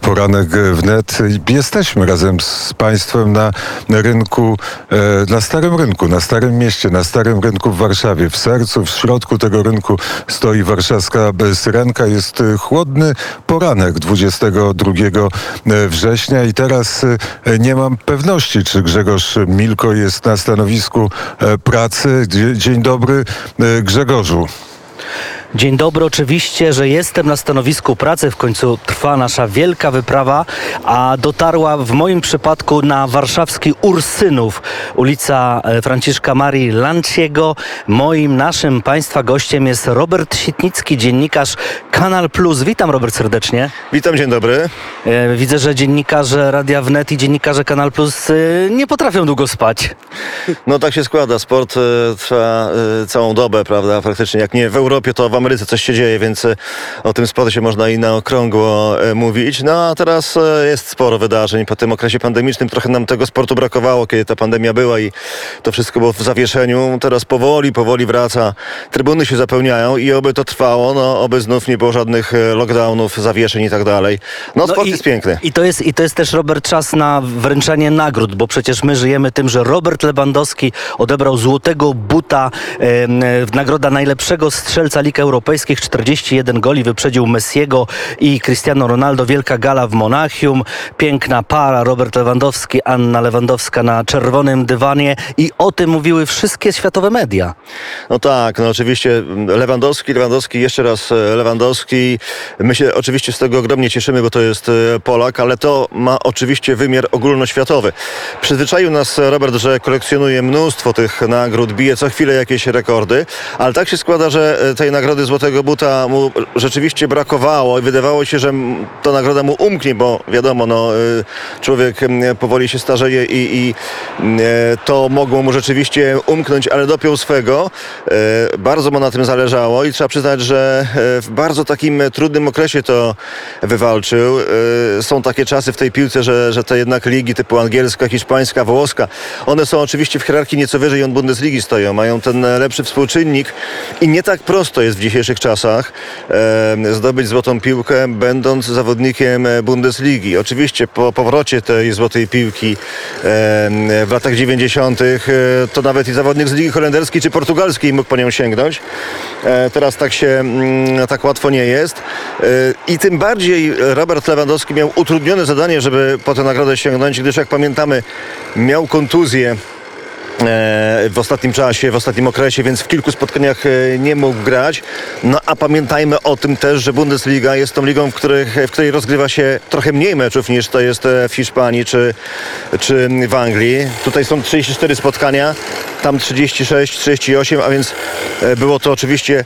poranek wnet. Jesteśmy razem z Państwem na rynku, e, na Starym Rynku, na Starym Mieście, na Starym Rynku w Warszawie. W sercu, w środku tego rynku stoi warszawska Syrenka. Jest chłodny poranek 22 września i teraz e, nie mam pewności, czy Grzegorz Milko jest na stanowisku e, pracy. Dzień dobry Grzegorzu. Dzień dobry, oczywiście, że jestem na stanowisku pracy. W końcu trwa nasza wielka wyprawa, a dotarła w moim przypadku na warszawski Ursynów, ulica e, Franciszka Marii Lanciego. Moim, naszym Państwa gościem jest Robert Sitnicki, dziennikarz Kanal Plus. Witam Robert serdecznie. Witam, dzień dobry. E, widzę, że dziennikarze Radia Wnet i dziennikarze Kanal Plus e, nie potrafią długo spać. No tak się składa. Sport trwa całą dobę, prawda? Praktycznie jak nie w Europie, to w Ameryce coś się dzieje, więc e, o tym sporcie można i na okrągło e, mówić. No a teraz e, jest sporo wydarzeń. Po tym okresie pandemicznym trochę nam tego sportu brakowało, kiedy ta pandemia była i to wszystko było w zawieszeniu. Teraz powoli, powoli wraca. Trybuny się zapełniają i oby to trwało, no oby znów nie było żadnych lockdownów, zawieszeń i tak dalej. No, no sport i, jest piękny. I to jest, I to jest też, Robert, czas na wręczanie nagród, bo przecież my żyjemy tym, że Robert Lewandowski odebrał złotego buta, e, nagroda najlepszego strzelca Lig Europejskich, 41 goli, wyprzedził Messiego i Cristiano Ronaldo. Wielka gala w Monachium, piękna para, Robert Lewandowski, Anna Lewandowska na czerwonym dywanie i o tym mówiły wszystkie światowe media. No tak, no oczywiście Lewandowski, Lewandowski, jeszcze raz e, Lewandowski. My się oczywiście z tego ogromnie cieszymy, bo to jest e, Polak, ale to ma oczywiście wymiar ogólnoświatowy. Przyzwyczaił nas Robert, że kolekcjonuje mnóstwo tych nagród, bije co chwilę jakieś rekordy, ale tak się składa, że e, tej nagrody Złotego Buta mu rzeczywiście brakowało i wydawało się, że ta nagroda mu umknie, bo wiadomo, no, y, człowiek powoli się starzeje i, i to mogło mu rzeczywiście umknąć, ale dopiął swego. E, bardzo mu na tym zależało i trzeba przyznać, że e, w bardzo takim trudnym okresie to wywalczył. E, są takie czasy w tej piłce, że, że te jednak ligi typu angielska, hiszpańska, włoska, one są oczywiście w hierarchii nieco wyżej od Bundesligi stoją, mają ten lepszy współczynnik i nie tak prosto jest w dzisiejszych czasach zdobyć złotą piłkę, będąc zawodnikiem Bundesligi. Oczywiście po powrocie tej złotej piłki w latach 90. to nawet i zawodnik z Ligi Holenderskiej czy Portugalskiej mógł po nią sięgnąć. E, teraz tak się mm, tak łatwo nie jest. E, I tym bardziej Robert Lewandowski miał utrudnione zadanie, żeby po tę nagrodę sięgnąć, gdyż jak pamiętamy miał kontuzję w ostatnim czasie, w ostatnim okresie, więc w kilku spotkaniach e, nie mógł grać. No a pamiętajmy o tym też, że Bundesliga jest tą ligą, w, których, w której rozgrywa się trochę mniej meczów niż to jest e, w Hiszpanii czy, czy w Anglii. Tutaj są 34 spotkania, tam 36, 38, a więc e, było to oczywiście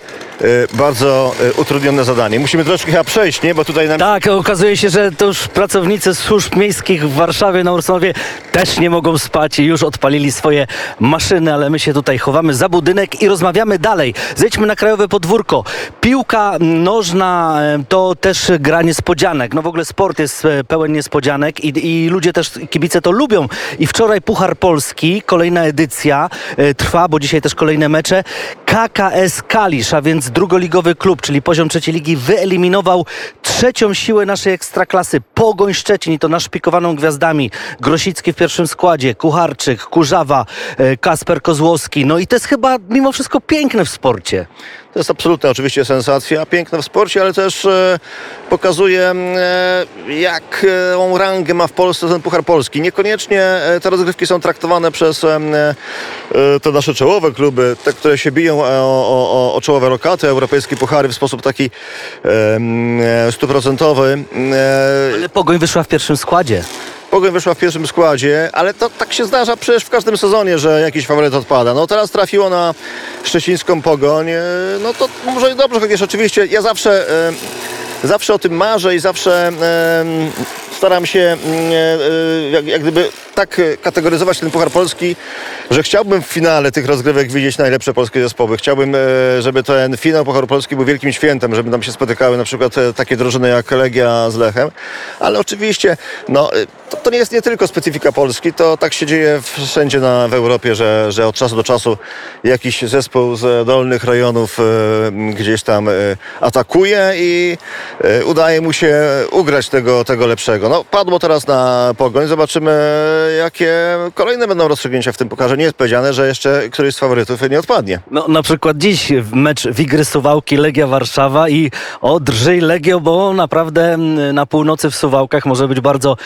bardzo utrudnione zadanie. Musimy troszkę chyba przejść, nie? Bo tutaj nam... Tak, okazuje się, że to już pracownicy służb miejskich w Warszawie na Ursonowie też nie mogą spać i już odpalili swoje maszyny, ale my się tutaj chowamy za budynek i rozmawiamy dalej. Zejdźmy na krajowe podwórko. Piłka nożna e, to też gra niespodzianek. No w ogóle sport jest e, pełen niespodzianek i, i ludzie też, kibice to lubią. I wczoraj Puchar Polski, kolejna edycja e, trwa, bo dzisiaj też kolejne mecze. KKS Kalisz, a więc drugoligowy klub, czyli poziom trzeciej ligi, wyeliminował trzecią siłę naszej ekstraklasy. Pogoń Szczecin i to naszpikowaną gwiazdami. Grosicki w pierwszym składzie, Kucharczyk, Kurzawa, Kasper Kozłowski. No i to jest chyba mimo wszystko piękne w sporcie. To jest absolutna oczywiście sensacja, piękna w sporcie, ale też e, pokazuje, e, jaką rangę ma w Polsce ten Puchar Polski. Niekoniecznie e, te rozgrywki są traktowane przez e, e, te nasze czołowe kluby, te, które się biją o, o, o czołowe lokaty, europejskie puchary w sposób taki stuprocentowy. ale Pogoń wyszła w pierwszym składzie. Pogoń wyszła w pierwszym składzie, ale to tak się zdarza przecież w każdym sezonie, że jakiś faworyt odpada. No teraz trafiło na szczecińską Pogoń, e, no to może dobrze, chociaż oczywiście ja zawsze, e, zawsze o tym marzę i zawsze staram się mm, e, jak gdyby tak e, kategoryzować ten Puchar Polski, że chciałbym w finale tych rozgrywek widzieć najlepsze polskie zespoły. Chciałbym, e, żeby ten finał Pucharu Polski był wielkim świętem, żeby nam się spotykały na przykład e, takie drużyny jak Legia z Lechem, ale oczywiście no, to, to nie jest nie tylko specyfika Polski, to tak się dzieje wszędzie na, w Europie, że, że od czasu do czasu jakiś zespół z dolnych rejonów gdzieś tam atakuje i udaje mu się ugrać tego, tego lepszego. No, padło teraz na pogoń, zobaczymy jakie kolejne będą rozstrzygnięcia w tym pukarze. Nie jest powiedziane, że jeszcze któryś z faworytów nie odpadnie. No, na przykład dziś mecz Wigry Suwałki Legia Warszawa i o drżyj Legio, bo naprawdę mm, na północy w Suwałkach może być bardzo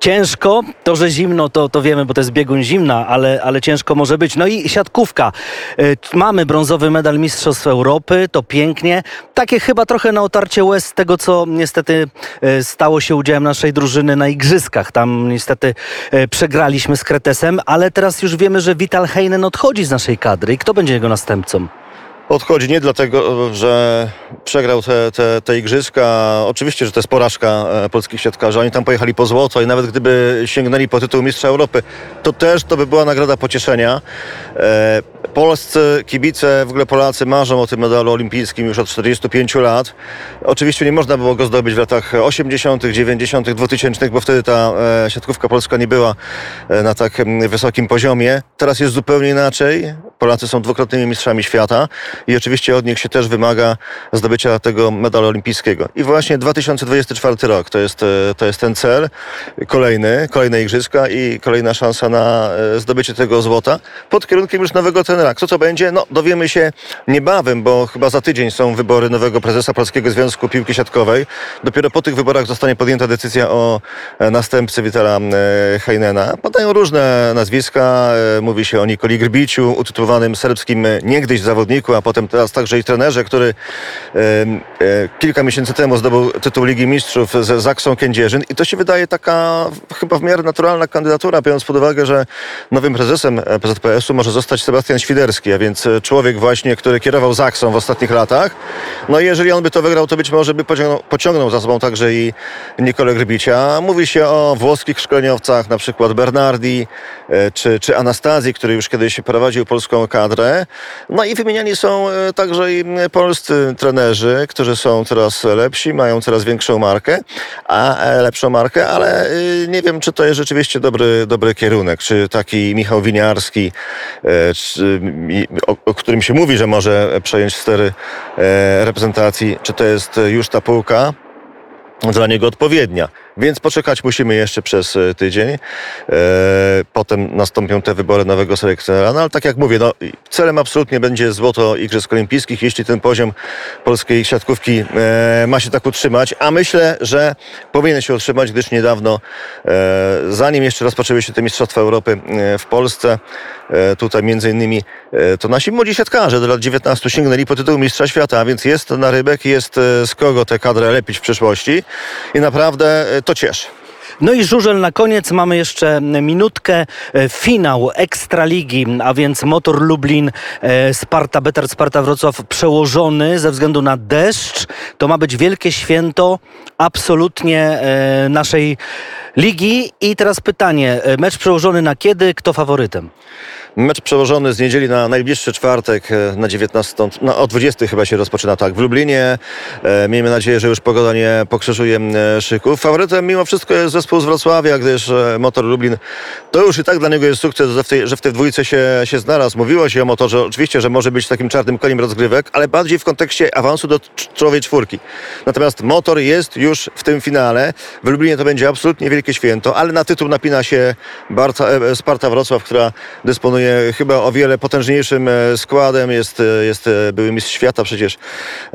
Ciężko, to że zimno, to, to wiemy, bo to jest biegun zimna, ale, ale ciężko może być. No i siatkówka. Y, Mamy brązowy medal Mistrzostw Europy, to pięknie. Takie chyba trochę na otarcie łez tego, co niestety y, stało się udziałem naszej drużyny na Igrzyskach. Tam niestety y, przegraliśmy z Kretesem, ale teraz już wiemy, że Vital Heinen odchodzi z naszej kadry. I kto będzie jego następcą? Odchodzi nie dlatego, że przegrał te, te, te igrzyska. Oczywiście, że to jest porażka e, polskich siatkarzy. Oni tam pojechali po złoto i nawet gdyby sięgnęli po tytuł Mistrza Europy, to też to by była nagroda pocieszenia. E, polscy kibice, w ogóle Polacy marzą o tym medalu olimpijskim już od 45 lat. Oczywiście nie można było go zdobyć w latach 80., 90., 2000, bo wtedy ta e, siatkówka polska nie była na tak mm, wysokim poziomie. Teraz jest zupełnie inaczej. Polacy są dwukrotnymi mistrzami świata i oczywiście od nich się też wymaga zdobycia tego medalu olimpijskiego. I właśnie 2024 rok to jest, e, to jest ten cel. Kolejny, kolejne igrzyska i kolejna szansa na e, zdobycie tego złota pod kierunkiem już nowego trenera. Kto co będzie? No dowiemy się niebawem, bo chyba za tydzień są wybory nowego prezesa Polskiego Związku Piłki Siatkowej. Dopiero po tych wyborach zostanie podjęta decyzja o e, następcy Witala Heinena. Padają różne nazwiska. Mówi się o Nikoli Grbiciu, utytułowanym serbskim e, niegdyś zawodniku, a potem teraz także i trenerze, który e, e, kilka miesięcy temu zdobył tytuł Ligi Mistrzów z Zaksą Kędzierzyn i to się wydaje taka chyba w miarę naturalna kandydatura, biorąc pod uwagę, że nowym prezesem e, PZPS-u może zostać Sebastian Świderski, a więc e, człowiek właśnie, który kierował Zaksą w ostatnich latach. No i jeżeli on by to wygrał, to być może by pociągnął, pociągnął za sobą także i Nikolę Grbicia. Mówi się o włoskich szkoleniowcach, na przykład Bernardi czy, czy Anastazji, który już kiedyś prowadził polską kadrę. No i wymieniani są e, także i polscy trenerzy, którzy są coraz lepsi, mają coraz większą markę, a e, lepszą markę, ale y, nie wiem, czy to jest rzeczywiście dobry, dobry kierunek. Czy taki Michał Winiarski, e, czy, o, o którym się mówi, że może przejąć stery reprezentacji, czy to jest już ta półka? dla niego odpowiednia. Więc poczekać musimy jeszcze przez e, tydzień. E, potem nastąpią te wybory nowego selekcjonera. No ale tak jak mówię, no, celem absolutnie będzie złoto Igrzysk Olimpijskich, jeśli ten poziom polskiej siatkówki e, ma się tak utrzymać. A myślę, że powinien się utrzymać, gdyż niedawno, zanim jeszcze rozpoczęły się te Mistrzostwa Europy w Polsce, tutaj między innymi to nasi młodzi siatkarze do lat 19 sięgnęli po tytuł Mistrza Świata, więc jest na rybek, jest z kogo tę kadrę lepić w przyszłości i naprawdę to cieszy. No i żużel na koniec, mamy jeszcze minutkę. E, Finał Ekstraligi, a więc Motor Lublin, e, Sparta, Betar Sparta Wrocław przełożony ze względu na deszcz. To ma być wielkie święto absolutnie e, naszej ligi. I teraz pytanie, mecz przełożony na kiedy, kto faworytem? Mecz przełożony z niedzieli na najbliższy czwartek e, na 19, no, o 20 chyba się rozpoczyna tak w Lublinie. E, miejmy nadzieję, że już pogoda nie pokrzyżuje e, szyków. Faworytem mimo wszystko jest zespół z Wrocławia, gdyż Motor Lublin to już i tak dla niego jest sukces, że w tej, że w tej dwójce się, się znalazł. Mówiło się o Motorze oczywiście, że może być takim czarnym koniem rozgrywek, ale bardziej w kontekście awansu do cz- czołowej czwórki. Natomiast Motor jest już w tym finale. W Lublinie to będzie absolutnie wielkie święto, ale na tytuł napina się Barca, Sparta Wrocław, która dysponuje chyba o wiele potężniejszym e, składem. Jest, e, jest e, były mistrz świata przecież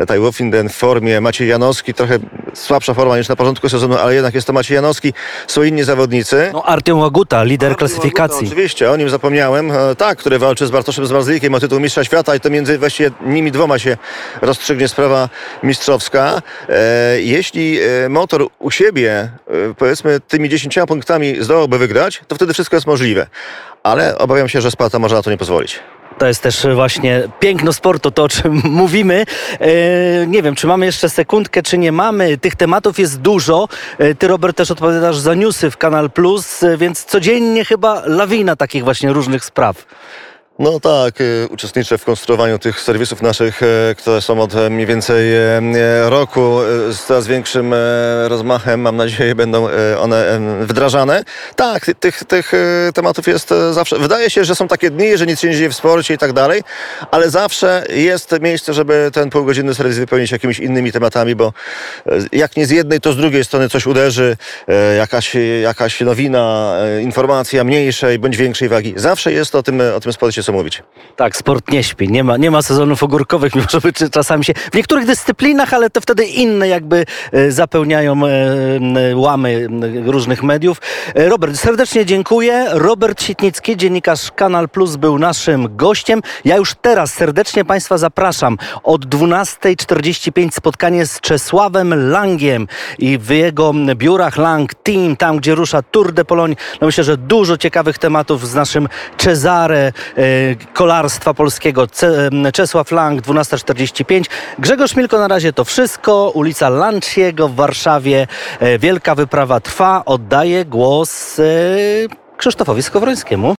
Tai Wofinden w formie. Maciej Janowski, trochę słabsza forma niż na początku sezonu, ale jednak jest to Maciej Janowski. Są inni zawodnicy. No Artyom Łaguta, lider klasyfikacji. Oczywiście, o nim zapomniałem. Tak, który walczy z Bartoszem Zmarzlikiem o tytuł mistrza świata i to między właściwie nimi dwoma się rozstrzygnie sprawa mistrzowska. Jeśli motor u siebie, powiedzmy, tymi 10 punktami zdołałby wygrać, to wtedy wszystko jest możliwe. Ale obawiam się, że Sparta może na to nie pozwolić. To jest też właśnie piękno sportu, to o czym mówimy. E, nie wiem, czy mamy jeszcze sekundkę, czy nie mamy. Tych tematów jest dużo. E, ty, Robert, też odpowiadasz za newsy w Kanal Plus, e, więc codziennie chyba lawina takich właśnie różnych spraw. No tak, y, uczestniczę w konstruowaniu tych serwisów naszych, e, które są od e, mniej więcej roku z coraz większym rozmachem. Mam nadzieję, będą one wdrażane. Tak, ty- tych, tych tematów jest zawsze. Wydaje się, że są takie dni, że nic się nie dzieje w sporcie i tak dalej, ale zawsze jest miejsce, żeby ten półgodzinny serwis wypełnić jakimiś innymi tematami, bo jak nie z jednej, to z drugiej strony coś uderzy, jakaś, jakaś nowina, informacja mniejszej bądź większej wagi. Zawsze jest o tym, o tym sporcie co mówić. Tak, sport nie śpi. Nie ma, nie ma sezonów ogórkowych, mimo że czasami się w niektórych dyscyplinach, ale to wtedy inne jakby e, zapełniają e, łamy różnych mediów. E, Robert, serdecznie dziękuję. Robert Sitnicki, dziennikarz Kanal Plus był naszym gościem. Ja już teraz serdecznie Państwa zapraszam. Od 12.45 spotkanie z Czesławem Langiem i w jego biurach Lang Team, tam gdzie rusza Tour de Pologne. No myślę, że dużo ciekawych tematów z naszym Cezare, kolarstwa polskiego. Ce, Czesław Lang, 12.45. Grzegorz Milko na razie to wszystko. Ulica Lanciego w Warszawie. E, Wielka wyprawa trwa. Oddaję głos Krzysztofowi Skowrońskiemu.